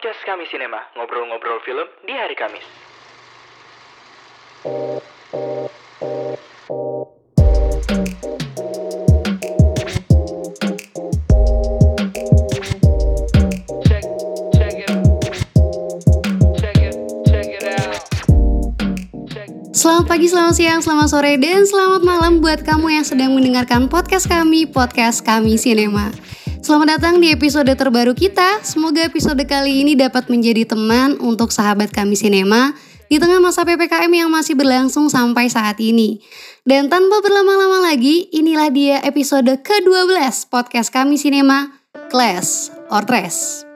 podcast kami Sinema, ngobrol-ngobrol film di hari Kamis. check check it check it check it out check Selamat pagi, selamat siang, selamat sore, dan selamat malam buat kamu yang sedang mendengarkan podcast kami, podcast kami Sinema. Selamat datang di episode terbaru kita. Semoga episode kali ini dapat menjadi teman untuk sahabat kami Sinema di tengah masa PPKM yang masih berlangsung sampai saat ini. Dan tanpa berlama-lama lagi, inilah dia episode ke-12 podcast kami Sinema, Class or Trash.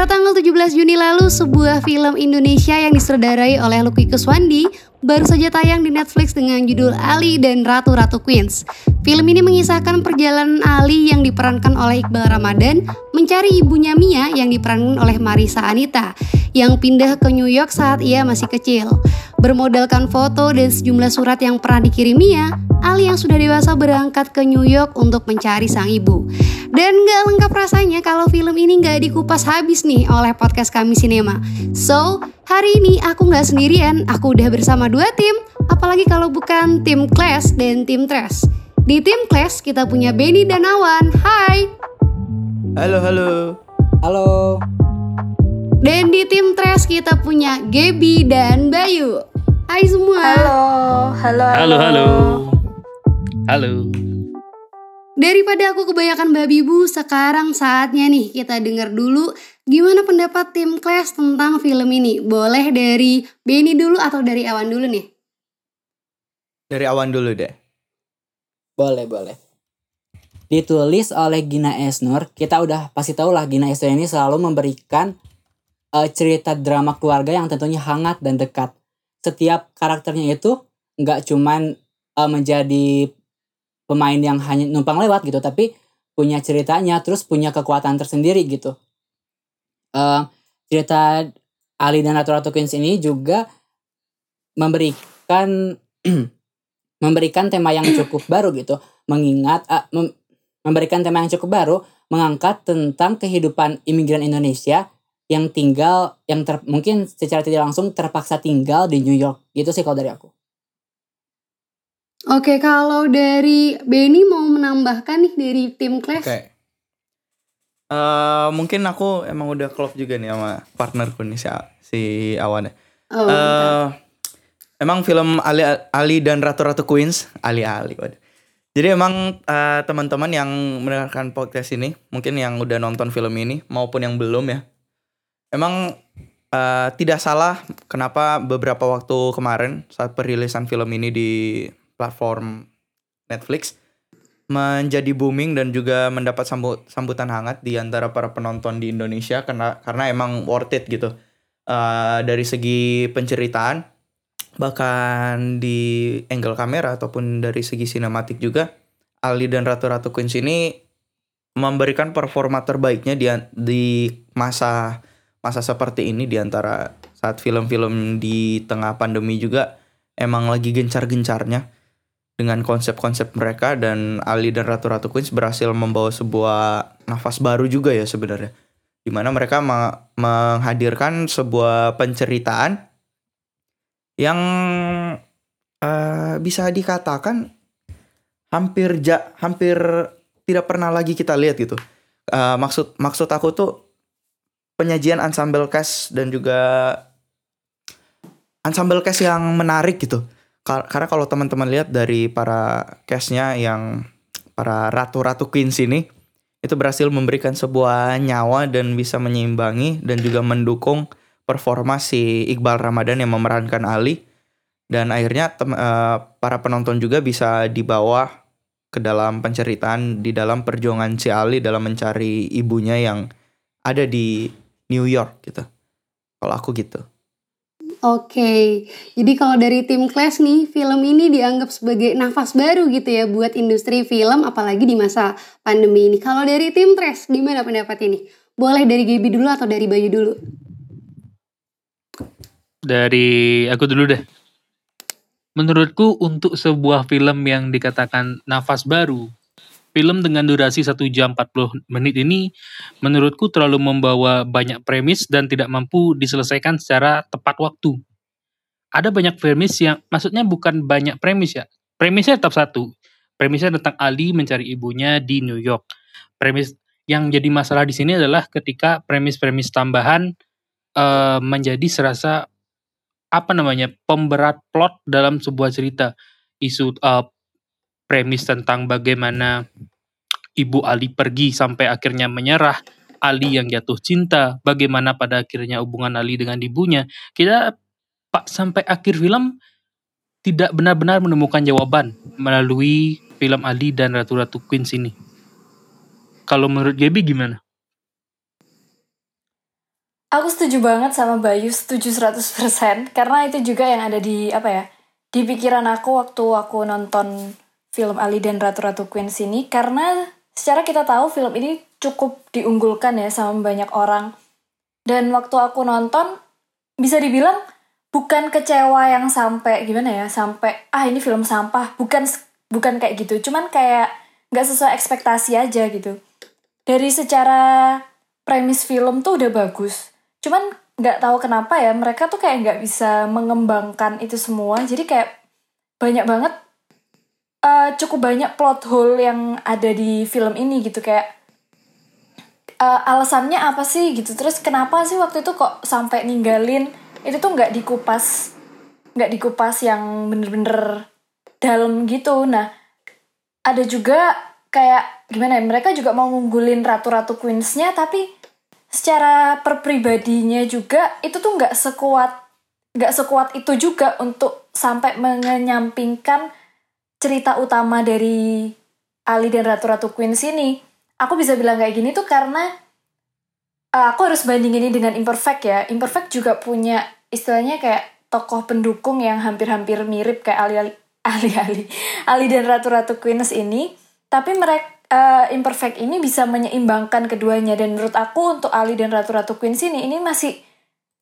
Pada tanggal 17 Juni lalu, sebuah film Indonesia yang disutradarai oleh Lucky Kuswandi baru saja tayang di Netflix dengan judul Ali dan Ratu-Ratu Queens. Film ini mengisahkan perjalanan Ali yang diperankan oleh Iqbal Ramadan mencari ibunya Mia yang diperankan oleh Marisa Anita yang pindah ke New York saat ia masih kecil. Bermodalkan foto dan sejumlah surat yang pernah dikirim Mia, Ali yang sudah dewasa berangkat ke New York untuk mencari sang ibu. Dan gak lengkap rasanya kalau film ini gak dikupas habis nih oleh podcast kami Sinema. So, hari ini aku gak sendirian, aku udah bersama dua tim, apalagi kalau bukan tim Class dan tim Trash. Di tim Class kita punya Benny dan Awan, hai! Halo, halo. Halo. Dan di tim Trash kita punya Gaby dan Bayu. Hai semua! Halo, halo, Halo, halo. Halo. Daripada aku kebanyakan babi bu, sekarang saatnya nih kita dengar dulu gimana pendapat tim Class tentang film ini. Boleh dari Benny dulu atau dari Awan dulu nih? Dari awan dulu deh. Boleh, boleh. Ditulis oleh Gina Esnur. Kita udah pasti tahu lah Gina Esnur ini selalu memberikan eh, cerita drama keluarga yang tentunya hangat dan dekat. Setiap karakternya itu nggak cuman eh, menjadi pemain yang hanya numpang lewat gitu, tapi punya ceritanya, terus punya kekuatan tersendiri gitu. Eh, cerita Ali dan Ratu Ratu Queens ini juga memberikan memberikan tema yang cukup baru gitu mengingat ah, mem- memberikan tema yang cukup baru mengangkat tentang kehidupan imigran Indonesia yang tinggal yang ter, mungkin secara tidak langsung terpaksa tinggal di New York gitu sih kalau dari aku Oke, kalau dari Benny mau menambahkan nih dari tim Class. Oke. Eh, mungkin aku emang udah klop juga nih sama partnerku nih si, si Awan ya. Oh, Eh, emang film Ali Ali dan Ratu Ratu Queens, Ali Ali. waduh. Jadi emang eh, teman-teman yang mendengarkan podcast ini, mungkin yang udah nonton film ini maupun yang belum ya. Emang eh, tidak salah kenapa beberapa waktu kemarin saat perilisan film ini di platform Netflix menjadi booming dan juga mendapat sambut sambutan hangat di antara para penonton di Indonesia karena karena emang worth it gitu. Eh, dari segi penceritaan bahkan di angle kamera ataupun dari segi sinematik juga Ali dan Ratu-Ratu Queens ini memberikan performa terbaiknya di di masa masa seperti ini di antara saat film-film di tengah pandemi juga emang lagi gencar-gencarnya dengan konsep-konsep mereka dan Ali dan Ratu-Ratu Queens berhasil membawa sebuah nafas baru juga ya sebenarnya di mana mereka ma- menghadirkan sebuah penceritaan yang eh, bisa dikatakan hampir ja, hampir tidak pernah lagi kita lihat gitu. Eh, maksud maksud aku tuh penyajian ensemble cast dan juga ensemble cast yang menarik gitu. Kar- Karena kalau teman-teman lihat dari para castnya yang para ratu-ratu queens ini itu berhasil memberikan sebuah nyawa dan bisa menyeimbangi dan juga mendukung performa si Iqbal Ramadan yang memerankan Ali dan akhirnya eh, para penonton juga bisa dibawa ke dalam penceritaan di dalam perjuangan si Ali dalam mencari ibunya yang ada di New York gitu. Kalau aku gitu. Oke, jadi kalau dari tim Class nih, film ini dianggap sebagai nafas baru gitu ya buat industri film, apalagi di masa pandemi ini. Kalau dari tim Trash, gimana pendapat ini? Boleh dari Gaby dulu atau dari Bayu dulu? Dari aku dulu deh. Menurutku untuk sebuah film yang dikatakan nafas baru, film dengan durasi 1 jam 40 menit ini menurutku terlalu membawa banyak premis dan tidak mampu diselesaikan secara tepat waktu. Ada banyak premis yang maksudnya bukan banyak premis ya. Premisnya tetap satu. Premisnya tentang Ali mencari ibunya di New York. Premis yang jadi masalah di sini adalah ketika premis-premis tambahan eh, menjadi serasa apa namanya pemberat plot dalam sebuah cerita isu eh, premis tentang bagaimana ibu Ali pergi sampai akhirnya menyerah. Ali yang jatuh cinta. Bagaimana pada akhirnya hubungan Ali dengan ibunya? Kita pak sampai akhir film tidak benar-benar menemukan jawaban melalui film Ali dan Ratu-Ratu Queens ini. Kalau menurut Gaby gimana? Aku setuju banget sama Bayu, setuju 100% karena itu juga yang ada di apa ya? Di pikiran aku waktu aku nonton film Ali dan Ratu-Ratu Queens ini. Karena secara kita tahu film ini cukup diunggulkan ya sama banyak orang. Dan waktu aku nonton bisa dibilang bukan kecewa yang sampai gimana ya, sampai ah ini film sampah, bukan bukan kayak gitu, cuman kayak nggak sesuai ekspektasi aja gitu. Dari secara premis film tuh udah bagus, cuman nggak tahu kenapa ya mereka tuh kayak nggak bisa mengembangkan itu semua jadi kayak banyak banget uh, cukup banyak plot hole yang ada di film ini gitu kayak uh, alasannya apa sih gitu? Terus kenapa sih waktu itu kok sampai ninggalin? Itu tuh nggak dikupas nggak dikupas yang bener-bener dalam gitu. Nah ada juga kayak gimana ya mereka juga mau ngunggulin ratu-ratu queensnya tapi secara perpribadinya juga itu tuh nggak sekuat nggak sekuat itu juga untuk sampai menyampingkan cerita utama dari Ali dan Ratu-Ratu Queens ini. Aku bisa bilang kayak gini tuh karena uh, aku harus bandingin ini dengan Imperfect ya. Imperfect juga punya istilahnya kayak tokoh pendukung yang hampir-hampir mirip kayak Ali Ali Ali Ali, Ali dan Ratu-Ratu Queens ini. Tapi mereka uh, imperfect ini bisa menyeimbangkan keduanya dan menurut aku untuk Ali dan Ratu-Ratu Queens ini ini masih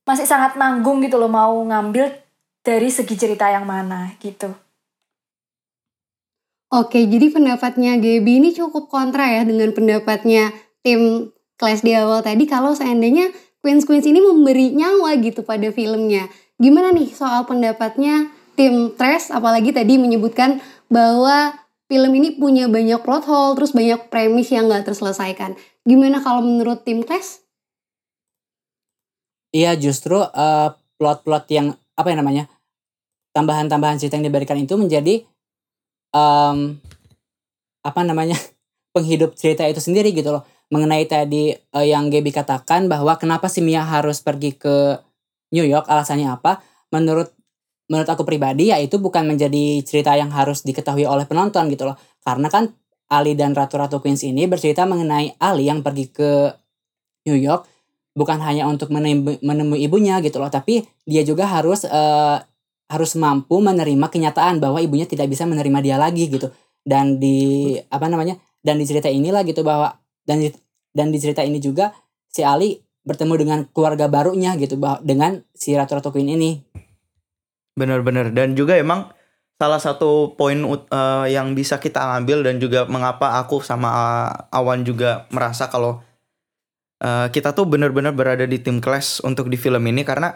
masih sangat nanggung gitu loh mau ngambil dari segi cerita yang mana gitu. Oke, jadi pendapatnya Gaby ini cukup kontra ya dengan pendapatnya tim kelas di awal tadi kalau seandainya Queens Queens ini memberi nyawa gitu pada filmnya. Gimana nih soal pendapatnya tim Trash apalagi tadi menyebutkan bahwa film ini punya banyak plot hole, terus banyak premis yang nggak terselesaikan. Gimana kalau menurut tim Clash? Iya justru uh, plot-plot yang apa ya namanya tambahan-tambahan cerita yang diberikan itu menjadi um, apa namanya penghidup cerita itu sendiri gitu loh mengenai tadi uh, yang Gaby katakan bahwa kenapa si Mia harus pergi ke New York alasannya apa menurut menurut aku pribadi ya itu bukan menjadi cerita yang harus diketahui oleh penonton gitu loh. Karena kan Ali dan Ratu-Ratu Queens ini bercerita mengenai Ali yang pergi ke New York bukan hanya untuk menemui, ibunya gitu loh, tapi dia juga harus uh, harus mampu menerima kenyataan bahwa ibunya tidak bisa menerima dia lagi gitu. Dan di apa namanya? Dan di cerita inilah gitu bahwa dan di, dan di cerita ini juga si Ali bertemu dengan keluarga barunya gitu bahwa dengan si Ratu-Ratu Queen ini Bener-bener dan juga emang salah satu poin uh, yang bisa kita ambil dan juga mengapa aku sama Awan juga merasa kalau uh, kita tuh bener-bener berada di tim kelas untuk di film ini karena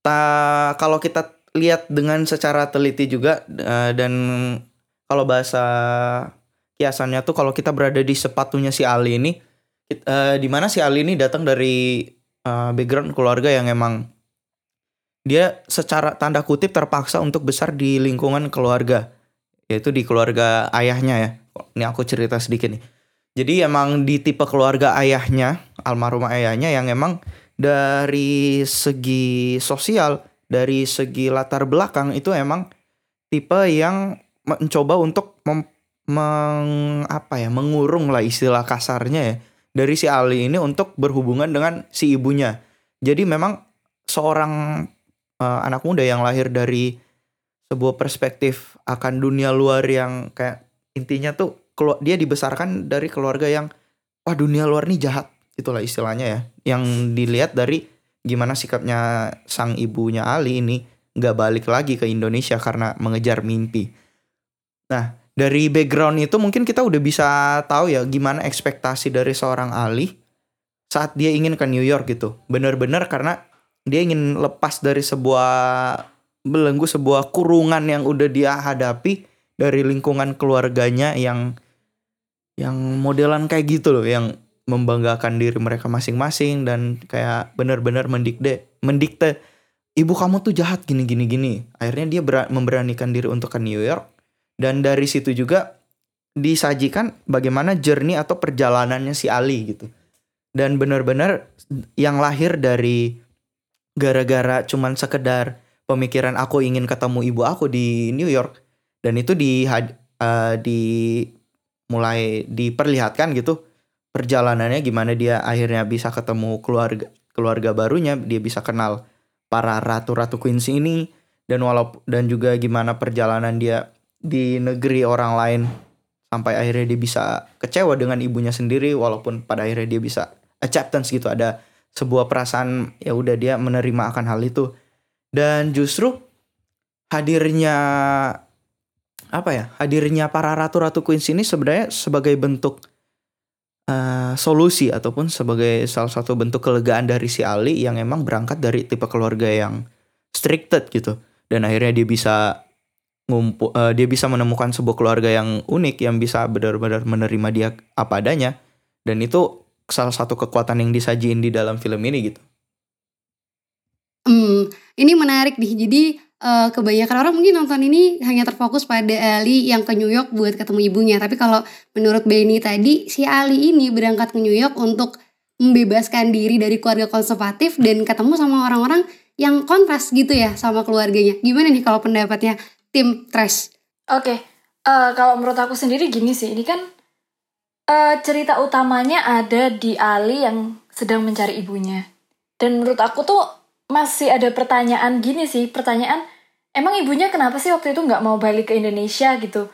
ta kalau kita lihat dengan secara teliti juga uh, dan kalau bahasa kiasannya tuh kalau kita berada di sepatunya si Ali ini uh, di mana si Ali ini datang dari uh, background keluarga yang emang dia secara tanda kutip terpaksa untuk besar di lingkungan keluarga yaitu di keluarga ayahnya ya. Ini aku cerita sedikit nih. Jadi emang di tipe keluarga ayahnya almarhum ayahnya yang emang dari segi sosial dari segi latar belakang itu emang tipe yang mencoba untuk mem, meng, apa ya mengurung lah istilah kasarnya ya dari si Ali ini untuk berhubungan dengan si ibunya. Jadi memang seorang uh, anak muda yang lahir dari sebuah perspektif akan dunia luar yang kayak intinya tuh dia dibesarkan dari keluarga yang wah dunia luar nih jahat itulah istilahnya ya yang dilihat dari gimana sikapnya sang ibunya Ali ini nggak balik lagi ke Indonesia karena mengejar mimpi. Nah, dari background itu mungkin kita udah bisa tahu ya gimana ekspektasi dari seorang Ali saat dia ingin ke New York gitu. Bener-bener karena dia ingin lepas dari sebuah belenggu sebuah kurungan yang udah dia hadapi dari lingkungan keluarganya yang yang modelan kayak gitu loh yang membanggakan diri mereka masing-masing dan kayak benar-benar mendikte mendikte ibu kamu tuh jahat gini gini gini. Akhirnya dia bera- memberanikan diri untuk ke New York dan dari situ juga disajikan bagaimana journey atau perjalanannya si Ali gitu. Dan benar-benar yang lahir dari gara-gara cuman sekedar pemikiran aku ingin ketemu ibu aku di New York dan itu di eh, di mulai diperlihatkan gitu perjalanannya gimana dia akhirnya bisa ketemu keluarga keluarga barunya dia bisa kenal para ratu-ratu Queens ini dan walaupun dan juga gimana perjalanan dia di negeri orang lain sampai akhirnya dia bisa kecewa dengan ibunya sendiri walaupun pada akhirnya dia bisa acceptance gitu ada sebuah perasaan ya udah dia menerima akan hal itu. Dan justru hadirnya apa ya hadirnya para ratu-ratu queens ini sebenarnya sebagai bentuk uh, solusi ataupun sebagai salah satu bentuk kelegaan dari si Ali yang emang berangkat dari tipe keluarga yang stricted gitu. Dan akhirnya dia bisa ngumpul uh, dia bisa menemukan sebuah keluarga yang unik yang bisa benar-benar menerima dia apa adanya. Dan itu salah satu kekuatan yang disajiin di dalam film ini gitu. Hmm, ini menarik nih. Jadi eh, kebanyakan orang mungkin nonton ini hanya terfokus pada Ali yang ke New York buat ketemu ibunya. Tapi kalau menurut Benny tadi, si Ali ini berangkat ke New York untuk membebaskan diri dari keluarga konservatif dan ketemu sama orang-orang yang kontras gitu ya sama keluarganya. Gimana nih kalau pendapatnya tim Trash? Oke, eh, kalau menurut aku sendiri gini sih, ini kan eh, cerita utamanya ada di Ali yang sedang mencari ibunya. Dan menurut aku tuh masih ada pertanyaan gini sih, pertanyaan emang ibunya kenapa sih waktu itu nggak mau balik ke Indonesia gitu?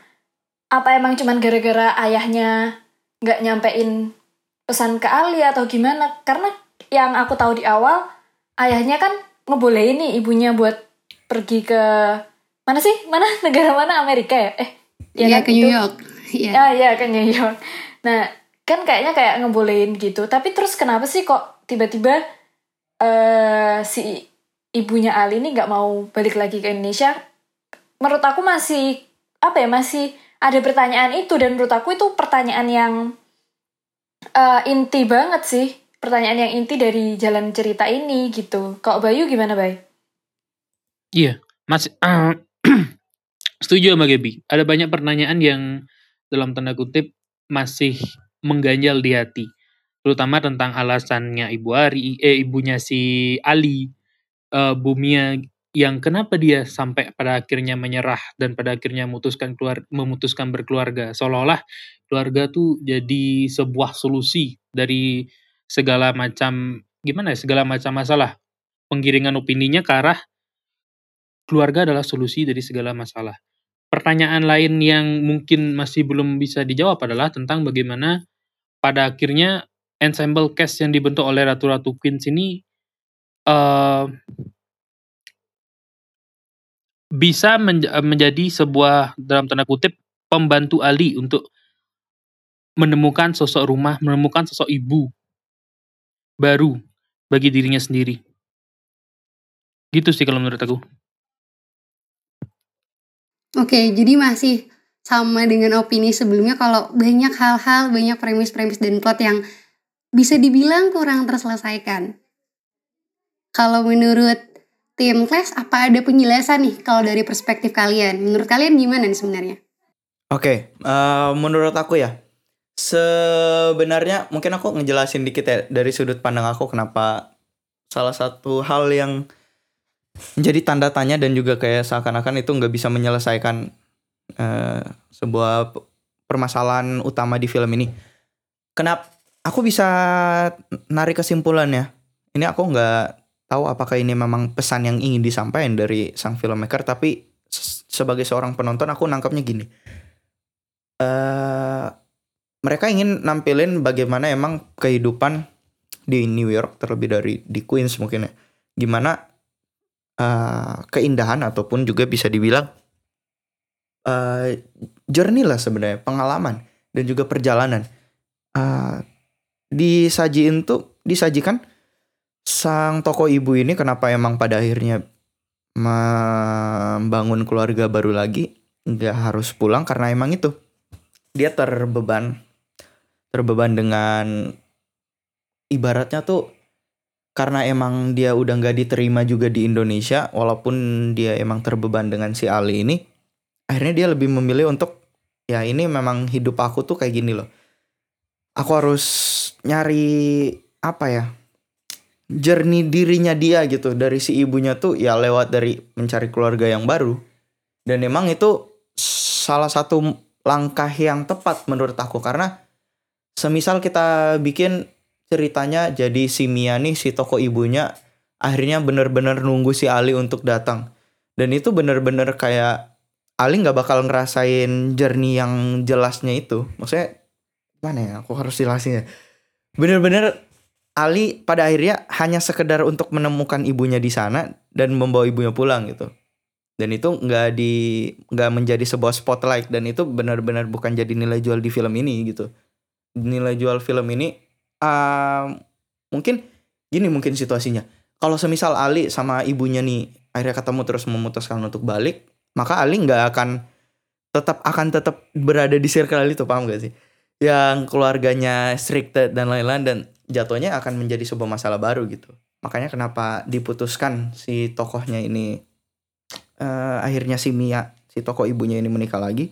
Apa emang cuman gara-gara ayahnya nggak nyampein pesan ke Ali atau gimana? Karena yang aku tahu di awal ayahnya kan ngebolehin nih ibunya buat pergi ke mana sih? Mana negara mana Amerika ya? Eh, Iya kan? ke New Itu- York. Iya. Ya, ya ke New York. Nah, kan kayaknya kayak ngebolehin gitu. Tapi terus kenapa sih kok tiba-tiba eh si ibunya Ali ini nggak mau balik lagi ke Indonesia? Menurut aku masih apa ya masih ada pertanyaan itu dan menurut aku itu pertanyaan yang eh, inti banget sih. Pertanyaan yang inti dari jalan cerita ini gitu. Kalau Bayu gimana, Bay? Iya, masih setuju sama Gaby. Ada banyak pertanyaan yang dalam tanda kutip masih mengganjal di hati, terutama tentang alasannya Ibu Ari, eh ibunya si Ali, eh, Bumia yang kenapa dia sampai pada akhirnya menyerah dan pada akhirnya memutuskan keluar memutuskan berkeluarga seolah-olah keluarga tuh jadi sebuah solusi dari segala macam gimana ya segala macam masalah penggiringan opininya ke arah keluarga adalah solusi dari segala masalah. Pertanyaan lain yang mungkin masih belum bisa dijawab adalah tentang bagaimana pada akhirnya ensemble cast yang dibentuk oleh Ratu-Ratu Queens ini eh, bisa menj- menjadi sebuah dalam tanda kutip pembantu Ali untuk menemukan sosok rumah, menemukan sosok ibu baru bagi dirinya sendiri. Gitu sih kalau menurut aku. Oke, jadi masih sama dengan opini sebelumnya kalau banyak hal-hal, banyak premis-premis dan plot yang bisa dibilang kurang terselesaikan. Kalau menurut tim Clash, apa ada penjelasan nih kalau dari perspektif kalian? Menurut kalian gimana nih sebenarnya? Oke, eh, menurut aku ya, sebenarnya mungkin aku ngejelasin dikit ya dari sudut pandang aku kenapa salah satu hal yang menjadi tanda tanya dan juga kayak seakan-akan itu nggak bisa menyelesaikan eh, sebuah permasalahan utama di film ini. Kenapa aku bisa narik kesimpulannya? Ini aku nggak tahu apakah ini memang pesan yang ingin disampaikan dari sang filmmaker, tapi sebagai seorang penonton aku nangkapnya gini eh mereka ingin nampilin bagaimana emang kehidupan di New York terlebih dari di Queens mungkin ya. Gimana eh, keindahan ataupun juga bisa dibilang eh journey lah sebenarnya pengalaman dan juga perjalanan Eh, disajiin tuh disajikan sang tokoh ibu ini kenapa emang pada akhirnya membangun keluarga baru lagi? Nggak harus pulang karena emang itu. Dia terbeban. Terbeban dengan ibaratnya tuh karena emang dia udah nggak diterima juga di Indonesia walaupun dia emang terbeban dengan si Ali ini akhirnya dia lebih memilih untuk ya ini memang hidup aku tuh kayak gini loh. Aku harus nyari apa ya journey dirinya dia gitu dari si ibunya tuh ya lewat dari mencari keluarga yang baru. Dan emang itu salah satu langkah yang tepat menurut aku karena semisal kita bikin ceritanya jadi si Mia nih si toko ibunya akhirnya bener-bener nunggu si Ali untuk datang. Dan itu bener-bener kayak Ali nggak bakal ngerasain journey yang jelasnya itu. Maksudnya mana ya aku harus jelasin ya. Bener-bener Ali pada akhirnya hanya sekedar untuk menemukan ibunya di sana dan membawa ibunya pulang gitu. Dan itu nggak di nggak menjadi sebuah spotlight dan itu benar-benar bukan jadi nilai jual di film ini gitu. Nilai jual film ini ah, mungkin gini mungkin situasinya. Kalau semisal Ali sama ibunya nih akhirnya ketemu terus memutuskan untuk balik maka Ali nggak akan tetap akan tetap berada di circle itu paham gak sih? Yang keluarganya restricted dan lain-lain dan jatuhnya akan menjadi sebuah masalah baru gitu. Makanya kenapa diputuskan si tokohnya ini eh, akhirnya si Mia si tokoh ibunya ini menikah lagi.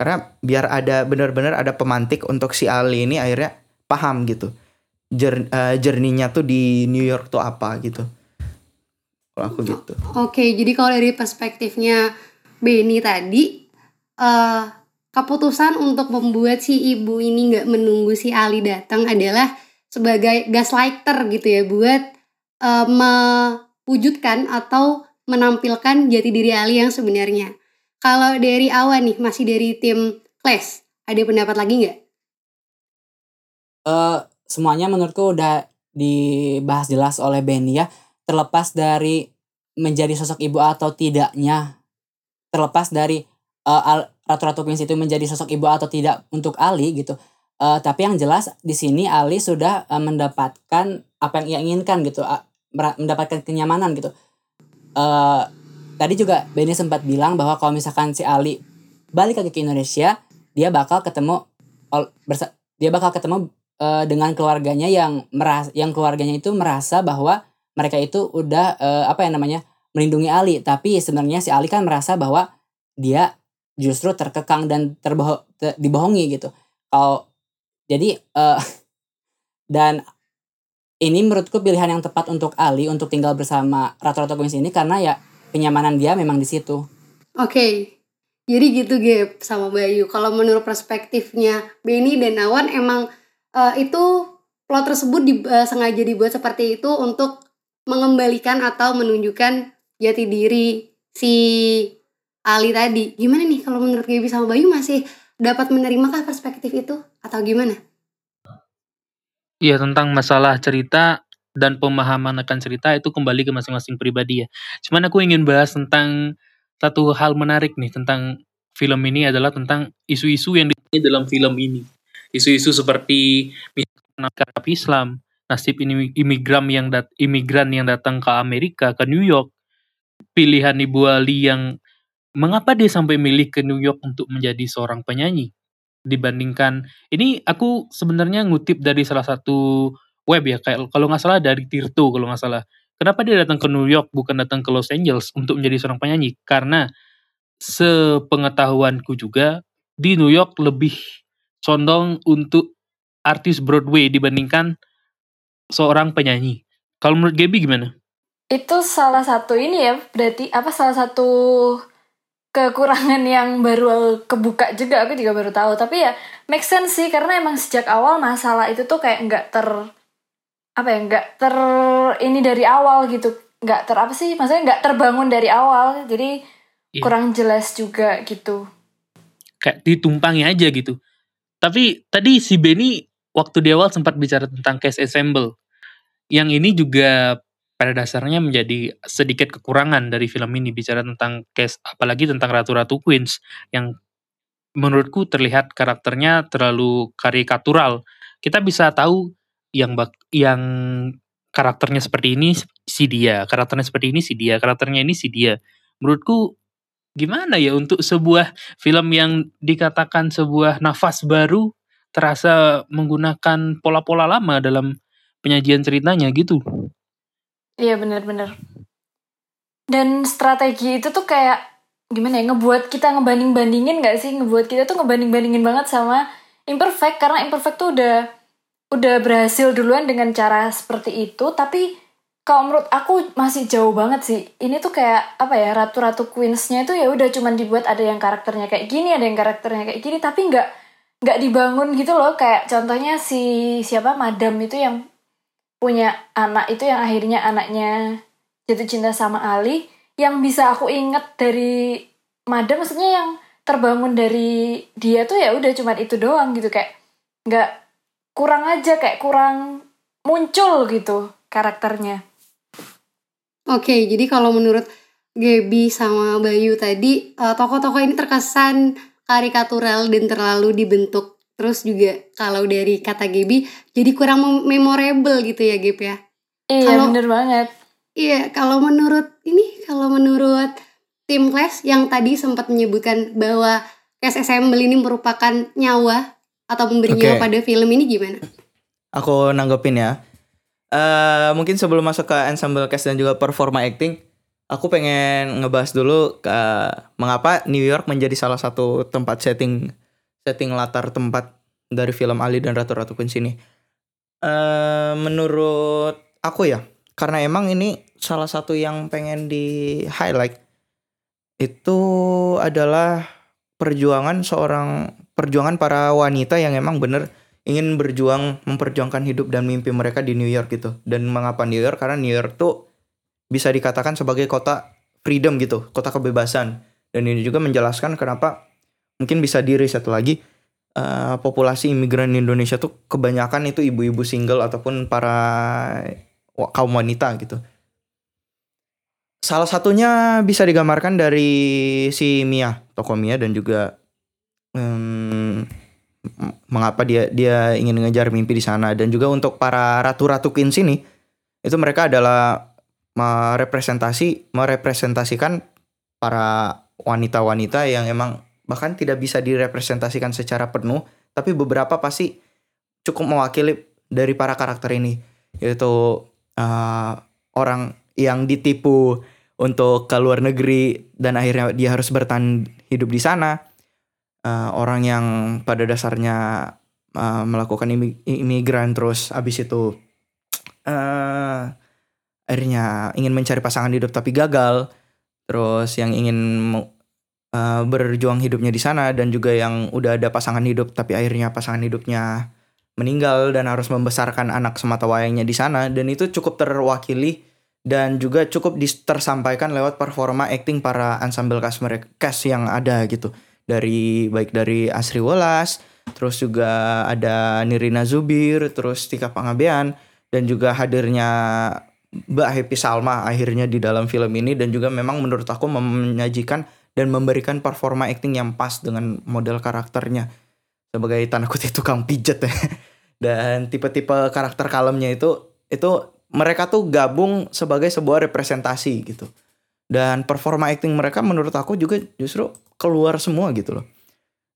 Karena biar ada benar-benar ada pemantik untuk si Ali ini akhirnya paham gitu. Jour- eh, journey-nya tuh di New York tuh apa gitu. Kalau aku gitu. Oke, jadi kalau dari perspektifnya Benny tadi, eh keputusan untuk membuat si ibu ini nggak menunggu si Ali datang adalah sebagai gaslighter gitu ya, buat eh, mewujudkan atau menampilkan jati diri Ali yang sebenarnya. Kalau dari Awan nih, masih dari tim Clash, ada pendapat lagi nggak? eh semuanya menurutku udah dibahas jelas oleh Benny ya terlepas dari menjadi sosok ibu atau tidaknya terlepas dari eh, Al- Ratu-Ratu Queens itu menjadi sosok ibu atau tidak untuk Ali gitu Eh, tapi yang jelas di sini Ali sudah eh, mendapatkan apa yang ia inginkan gitu mera- mendapatkan kenyamanan gitu. Eh tadi juga Benny sempat bilang bahwa kalau misalkan si Ali balik lagi ke Indonesia dia bakal ketemu dia bakal ketemu eh, dengan keluarganya yang meras yang keluarganya itu merasa bahwa mereka itu udah eh, apa ya namanya melindungi Ali. Tapi sebenarnya si Ali kan merasa bahwa dia justru terkekang dan terbohong dibohongi gitu. Kalau jadi eh dan ini menurutku pilihan yang tepat untuk Ali untuk tinggal bersama Ratu-Ratu Queens ini karena ya kenyamanan dia memang di situ Oke, jadi gitu Gap sama Bayu. Kalau menurut perspektifnya Benny dan Awan emang eh, itu plot tersebut di, eh, sengaja dibuat seperti itu untuk mengembalikan atau menunjukkan jati diri si Ali tadi. Gimana nih kalau menurut Gaby sama Bayu masih dapat menerimakah perspektif itu atau gimana? Iya tentang masalah cerita dan pemahaman akan cerita itu kembali ke masing-masing pribadi ya. Cuman aku ingin bahas tentang satu hal menarik nih tentang film ini adalah tentang isu-isu yang di dalam film ini. Isu-isu seperti misalkan Arab Islam, nasib imigran yang dat imigran yang datang ke Amerika ke New York, pilihan Ibu Ali yang mengapa dia sampai milih ke New York untuk menjadi seorang penyanyi? Dibandingkan ini aku sebenarnya ngutip dari salah satu web ya kayak kalau nggak salah dari Tirto kalau nggak salah. Kenapa dia datang ke New York bukan datang ke Los Angeles untuk menjadi seorang penyanyi? Karena sepengetahuanku juga di New York lebih condong untuk artis Broadway dibandingkan seorang penyanyi. Kalau menurut Gaby gimana? Itu salah satu ini ya, berarti apa salah satu kekurangan yang baru kebuka juga aku juga baru tahu. Tapi ya make sense sih karena emang sejak awal masalah itu tuh kayak nggak ter apa ya nggak ter ini dari awal gitu nggak ter apa sih maksudnya nggak terbangun dari awal jadi Iya. kurang jelas juga gitu kayak ditumpangi aja gitu. Tapi tadi si Benny waktu di awal sempat bicara tentang case ensemble. Yang ini juga pada dasarnya menjadi sedikit kekurangan dari film ini bicara tentang case apalagi tentang ratu-ratu queens yang menurutku terlihat karakternya terlalu karikatural. Kita bisa tahu yang bak yang karakternya seperti ini si dia, karakternya seperti ini si dia, karakternya ini si dia. Menurutku gimana ya untuk sebuah film yang dikatakan sebuah nafas baru terasa menggunakan pola-pola lama dalam penyajian ceritanya gitu. Iya bener-bener. Dan strategi itu tuh kayak gimana ya ngebuat kita ngebanding-bandingin gak sih? Ngebuat kita tuh ngebanding-bandingin banget sama imperfect karena imperfect tuh udah udah berhasil duluan dengan cara seperti itu. Tapi kalau menurut aku masih jauh banget sih. Ini tuh kayak apa ya ratu-ratu queensnya itu ya udah cuman dibuat ada yang karakternya kayak gini ada yang karakternya kayak gini. Tapi nggak nggak dibangun gitu loh. Kayak contohnya si siapa? Madam itu yang punya anak itu yang akhirnya anaknya jatuh cinta sama Ali yang bisa aku inget dari madam maksudnya yang terbangun dari dia tuh ya udah cuman itu doang gitu kayak nggak kurang aja kayak kurang muncul gitu karakternya Oke, jadi kalau menurut Gaby sama Bayu tadi, eh, tokoh-tokoh ini terkesan karikatural dan terlalu dibentuk. Terus juga kalau dari kata Gaby, jadi kurang mem- memorable gitu ya Gaby ya. iya Kalau- bener banget Iya, kalau menurut ini, kalau menurut tim Clash yang tadi sempat menyebutkan bahwa Cash Assemble ini merupakan nyawa atau memberi Oke. nyawa pada film ini gimana? Aku nanggepin ya. Eh mungkin sebelum masuk ke ensemble cast dan juga performa acting, aku pengen ngebahas dulu ke mengapa New York menjadi salah satu tempat setting setting latar tempat dari film Ali dan Ratu Ratu Queens ini. Eh menurut aku ya, karena emang ini salah satu yang pengen di highlight itu adalah perjuangan seorang perjuangan para wanita yang emang bener ingin berjuang memperjuangkan hidup dan mimpi mereka di New York gitu. Dan mengapa New York? Karena New York tuh bisa dikatakan sebagai kota freedom gitu, kota kebebasan. Dan ini juga menjelaskan kenapa mungkin bisa di riset lagi eh, populasi imigran Indonesia tuh kebanyakan itu ibu-ibu single ataupun para kaum wanita gitu. Salah satunya bisa digambarkan dari si Mia, tokoh Mia dan juga em, m- mengapa dia dia ingin mengejar mimpi di sana dan juga untuk para ratu-ratu queens ini itu mereka adalah merepresentasi merepresentasikan para wanita-wanita yang emang bahkan tidak bisa direpresentasikan secara penuh tapi beberapa pasti cukup mewakili dari para karakter ini. Yaitu eh, orang yang ditipu untuk ke luar negeri dan akhirnya dia harus bertahan hidup di sana. Eh, orang yang pada dasarnya eh, melakukan imi- imigran terus abis itu eh akhirnya ingin mencari pasangan hidup tapi gagal. Terus yang ingin eh, berjuang hidupnya di sana dan juga yang udah ada pasangan hidup tapi akhirnya pasangan hidupnya meninggal dan harus membesarkan anak semata wayangnya di sana. Dan itu cukup terwakili dan juga cukup tersampaikan lewat performa acting para ensemble cast mereka cast yang ada gitu. Dari baik dari Asri Welas terus juga ada Nirina Zubir terus Tika Pangabean dan juga hadirnya Mbak Happy Salma akhirnya di dalam film ini. Dan juga memang menurut aku menyajikan dan memberikan performa acting yang pas dengan model karakternya. Sebagai tanda kutip tukang pijet ya. Dan tipe-tipe karakter kalemnya itu itu mereka tuh gabung sebagai sebuah representasi gitu. Dan performa acting mereka menurut aku juga justru keluar semua gitu loh.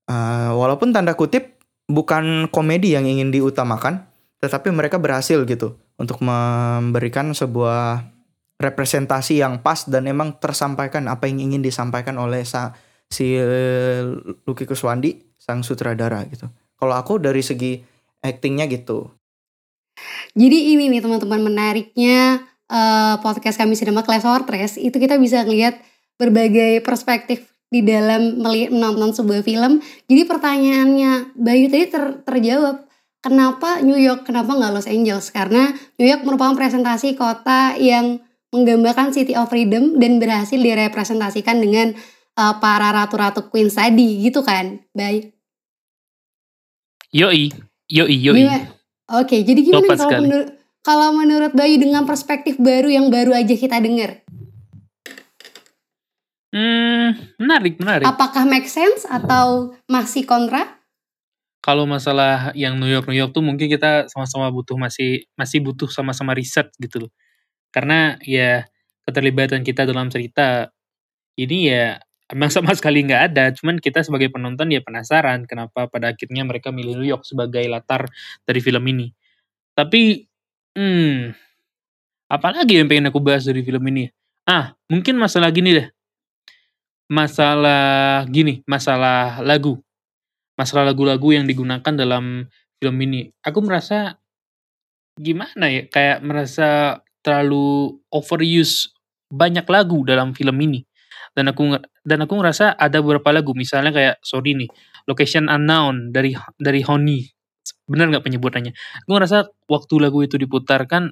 Eh, walaupun tanda kutip bukan komedi yang ingin diutamakan tetapi mereka berhasil gitu untuk memberikan sebuah representasi yang pas dan emang tersampaikan apa yang ingin disampaikan oleh sa si eh, Lucky Kuswandi sang sutradara gitu. Kalau aku dari segi actingnya gitu. Jadi ini nih teman-teman menariknya eh, podcast kami Cinema Class Hortress itu kita bisa ngelihat berbagai perspektif di dalam melihat menonton sebuah film. Jadi pertanyaannya Bayu tadi ter- terjawab. Kenapa New York? Kenapa nggak Los Angeles? Karena New York merupakan presentasi kota yang menggambarkan City of Freedom dan berhasil direpresentasikan dengan eh, para ratu-ratu Queens tadi gitu kan, Bayu? Yoi, yoi, yoi. Gimana? Oke, jadi gimana kalau menurut Kalau menurut Bayu dengan perspektif baru yang baru aja kita dengar, Hmm, menarik, menarik. apakah make sense atau masih kontra? Kalau masalah yang New York New York tuh mungkin kita sama-sama butuh masih masih butuh sama-sama riset gitu loh. Karena ya keterlibatan kita dalam cerita ini ya emang sama sekali nggak ada. Cuman kita sebagai penonton ya penasaran kenapa pada akhirnya mereka milih New York sebagai latar dari film ini. Tapi hmm, apalagi yang pengen aku bahas dari film ini? Ah, mungkin masalah gini deh. Masalah gini, masalah lagu masalah lagu-lagu yang digunakan dalam film ini. Aku merasa gimana ya, kayak merasa terlalu overuse banyak lagu dalam film ini. Dan aku dan aku ngerasa ada beberapa lagu, misalnya kayak sorry nih, Location Unknown dari dari Honey. Bener nggak penyebutannya? Aku ngerasa waktu lagu itu diputarkan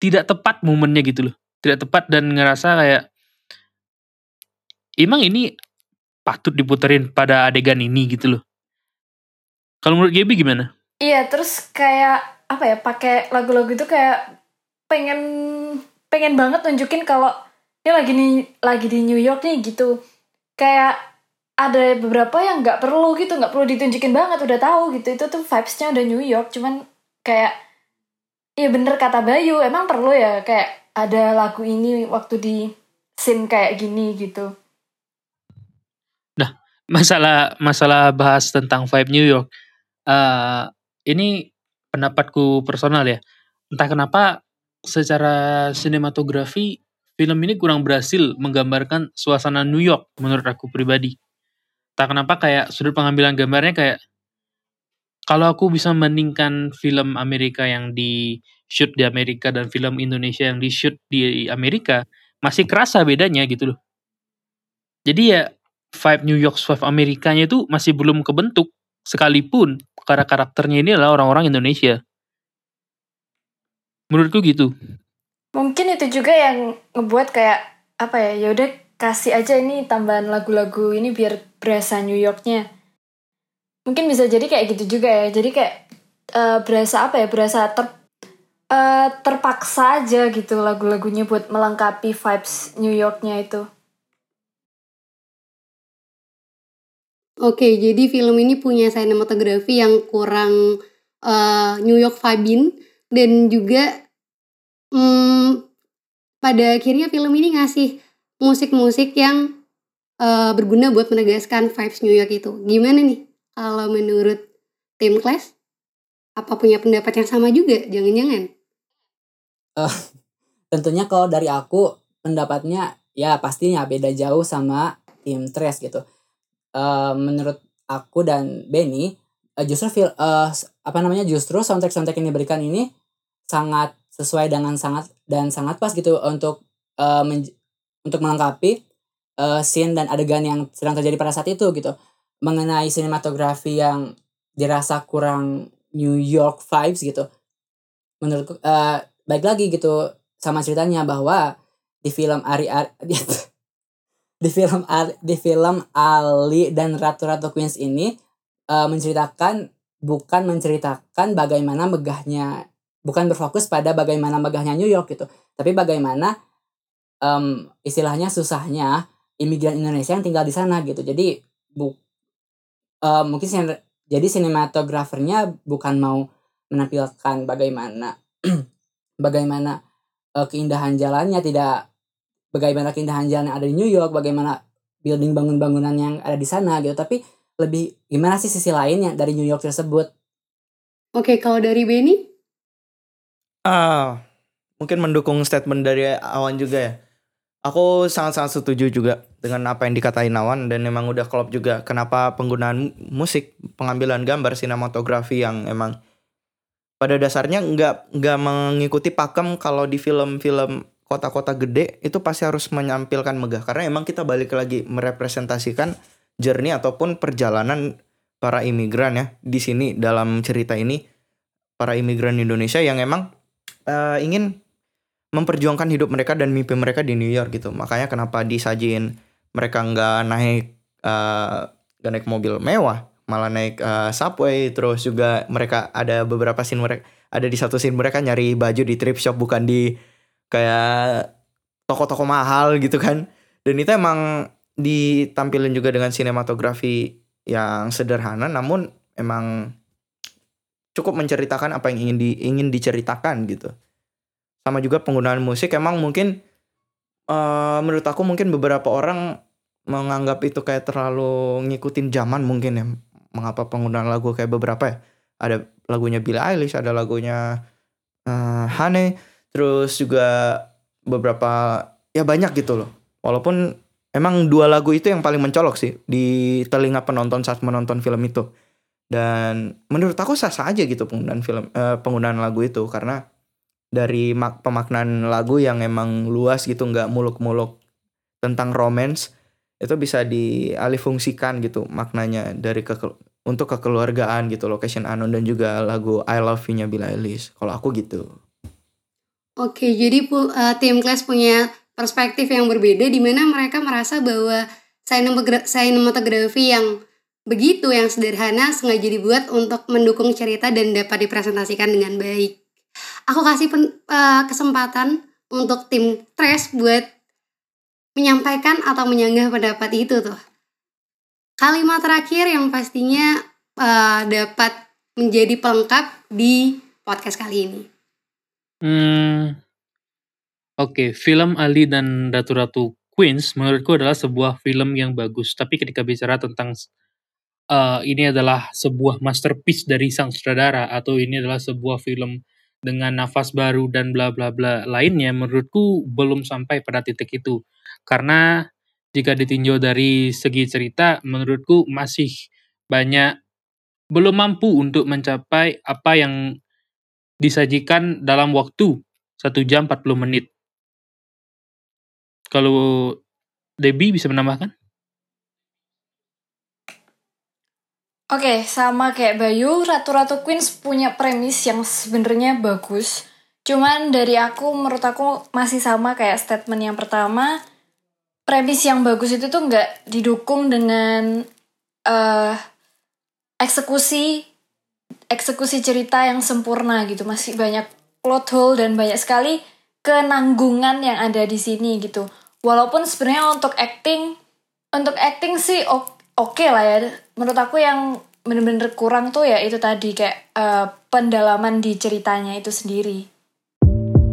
tidak tepat momennya gitu loh. Tidak tepat dan ngerasa kayak emang ini patut diputerin pada adegan ini gitu loh. Kalau menurut Gaby gimana? Iya, terus kayak apa ya, pakai lagu-lagu itu kayak pengen pengen banget nunjukin kalau dia lagi nih lagi di New York nih gitu. Kayak ada beberapa yang nggak perlu gitu, nggak perlu ditunjukin banget, udah tahu gitu. Itu tuh vibes-nya udah New York, cuman kayak Iya bener kata Bayu, emang perlu ya kayak ada lagu ini waktu di scene kayak gini gitu. Masalah masalah bahas tentang vibe New York. eh ini pendapatku personal ya. Entah kenapa secara sinematografi film ini kurang berhasil menggambarkan suasana New York menurut aku pribadi. Tak kenapa kayak sudut pengambilan gambarnya kayak kalau aku bisa membandingkan film Amerika yang di shoot di Amerika dan film Indonesia yang di shoot di Amerika masih kerasa bedanya gitu loh. Jadi ya vibe New York vibe Amerikanya itu masih belum kebentuk sekalipun karena karakternya ini adalah orang-orang Indonesia. Menurutku gitu. Mungkin itu juga yang ngebuat kayak apa ya, ya udah kasih aja ini tambahan lagu-lagu ini biar berasa New Yorknya. Mungkin bisa jadi kayak gitu juga ya. Jadi kayak eh, berasa apa ya, berasa ter eh, terpaksa aja gitu lagu-lagunya buat melengkapi vibes New Yorknya itu. Oke, jadi film ini punya sinematografi yang kurang eh, New York vibin dan juga hmm, pada akhirnya film ini ngasih musik-musik yang eh, berguna buat menegaskan vibes New York itu. Gimana nih kalau menurut tim Clash? Apa punya pendapat yang sama juga? Jangan-jangan. tentunya kalau dari aku pendapatnya ya pastinya beda jauh sama tim Trash gitu. Eh, menurut aku dan Benny eh, justru eh, s- apa namanya justru soundtrack soundtrack yang diberikan ini sangat sesuai dengan sangat dan sangat pas gitu untuk eh, menj- untuk melengkapi eh, scene dan adegan yang sedang terjadi pada saat itu gitu. Mengenai sinematografi yang dirasa kurang New York vibes gitu. Menurutku eh, baik lagi gitu sama ceritanya bahwa di film Ari Ari di, film di film Ali dan Ratu Ratu Queens ini eh, menceritakan bukan menceritakan bagaimana megahnya bukan berfokus pada bagaimana megahnya New York gitu tapi bagaimana em, istilahnya susahnya imigran Indonesia yang tinggal di sana gitu. Jadi bu eh, mungkin jadi sinematografernya bukan mau menampilkan bagaimana bagaimana eh, keindahan jalannya tidak bagaimana keindahan jalan yang ada di New York bagaimana building bangun-bangunan yang ada di sana gitu tapi lebih gimana sih sisi lainnya dari New York tersebut Oke, kalau dari Benny? Ah, mungkin mendukung statement dari Awan juga ya. Aku sangat-sangat setuju juga dengan apa yang dikatain Awan dan memang udah klop juga kenapa penggunaan musik, pengambilan gambar, sinematografi yang emang pada dasarnya nggak nggak mengikuti pakem kalau di film-film kota-kota gede itu pasti harus menampilkan megah karena emang kita balik lagi merepresentasikan journey ataupun perjalanan para imigran ya di sini dalam cerita ini para imigran Indonesia yang emang eh, ingin memperjuangkan hidup mereka dan mimpi mereka di New York gitu. Makanya kenapa disajin mereka nggak naik eh, nggak naik mobil mewah, malah naik eh, subway. Terus juga mereka ada beberapa scene mereka ada di satu scene mereka nyari baju di thrift shop bukan di kayak toko-toko mahal gitu kan. Dan itu emang ditampilin juga dengan sinematografi yang sederhana namun emang cukup menceritakan apa yang ingin di ingin diceritakan gitu. Sama juga penggunaan musik emang mungkin eh, menurut aku mungkin beberapa orang menganggap itu kayak terlalu ngikutin zaman mungkin ya. Mengapa penggunaan lagu kayak beberapa ya? Ada lagunya Billie Eilish ada lagunya eh Hane terus juga beberapa ya banyak gitu loh. Walaupun emang dua lagu itu yang paling mencolok sih di telinga penonton saat menonton film itu. Dan menurut aku sah-sah aja gitu penggunaan film eh, penggunaan lagu itu. Karena dari mak pemaknaan lagu yang emang luas gitu nggak muluk-muluk tentang romance itu bisa dialihfungsikan gitu maknanya dari ke untuk kekeluargaan gitu location unknown dan juga lagu I Love You-nya Billie Eilish. Kalau aku gitu Oke, jadi eh, tim Class punya perspektif yang berbeda di mana mereka merasa bahwa sinematogra- sinematografi yang begitu yang sederhana sengaja dibuat untuk mendukung cerita dan dapat dipresentasikan dengan baik. Aku kasih pen- eh, kesempatan untuk tim Trash buat menyampaikan atau menyanggah pendapat itu tuh. Kalimat terakhir yang pastinya eh, dapat menjadi pelengkap di podcast kali ini. Hmm, oke, film Ali dan Ratu-Ratu Queens menurutku adalah sebuah film yang bagus. Tapi ketika bicara tentang eh, ini adalah sebuah masterpiece dari sang sutradara atau ini adalah sebuah film dengan nafas baru dan bla bla bla lainnya, menurutku belum sampai pada titik itu. Karena jika ditinjau dari segi cerita, menurutku masih banyak belum mampu untuk mencapai apa yang disajikan dalam waktu 1 jam 40 menit. Kalau Debbie bisa menambahkan? Oke, sama kayak Bayu, Ratu-Ratu Queens punya premis yang sebenarnya bagus. Cuman dari aku, menurut aku masih sama kayak statement yang pertama. Premis yang bagus itu tuh nggak didukung dengan eh eksekusi eksekusi cerita yang sempurna gitu. Masih banyak plot hole dan banyak sekali kenanggungan yang ada di sini gitu. Walaupun sebenarnya untuk acting untuk acting sih oke lah ya. Menurut aku yang bener-bener kurang tuh ya itu tadi kayak eh, pendalaman di ceritanya itu sendiri.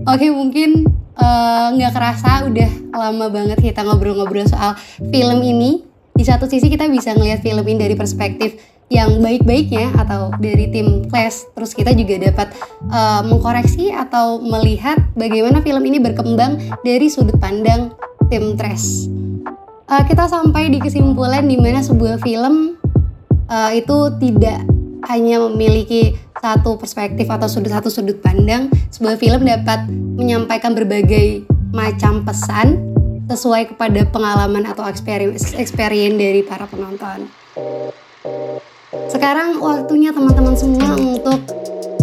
Oke mungkin eh, nggak kerasa udah lama banget kita ngobrol-ngobrol soal film ini. Di satu sisi kita bisa ngelihat film ini dari perspektif yang baik-baiknya atau dari tim Clash. Terus kita juga dapat eh, mengkoreksi atau melihat bagaimana film ini berkembang dari sudut pandang tim Trash. Eh, kita sampai di kesimpulan di mana sebuah film eh, itu tidak hanya memiliki satu perspektif atau sudut satu sudut pandang, sebuah film dapat menyampaikan berbagai macam pesan sesuai kepada pengalaman atau experience, experience dari para penonton. Sekarang waktunya teman-teman semua untuk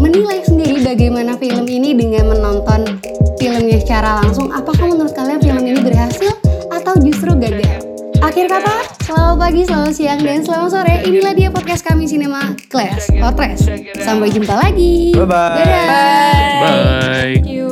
menilai sendiri bagaimana film ini dengan menonton filmnya secara langsung. Apakah menurut kalian film ini berhasil atau justru gagal? Akhir kata, selamat pagi, selamat siang, dan selamat sore. Inilah dia podcast kami Cinema Class Podcast. Sampai jumpa lagi. Bye-bye. Dadah. Bye.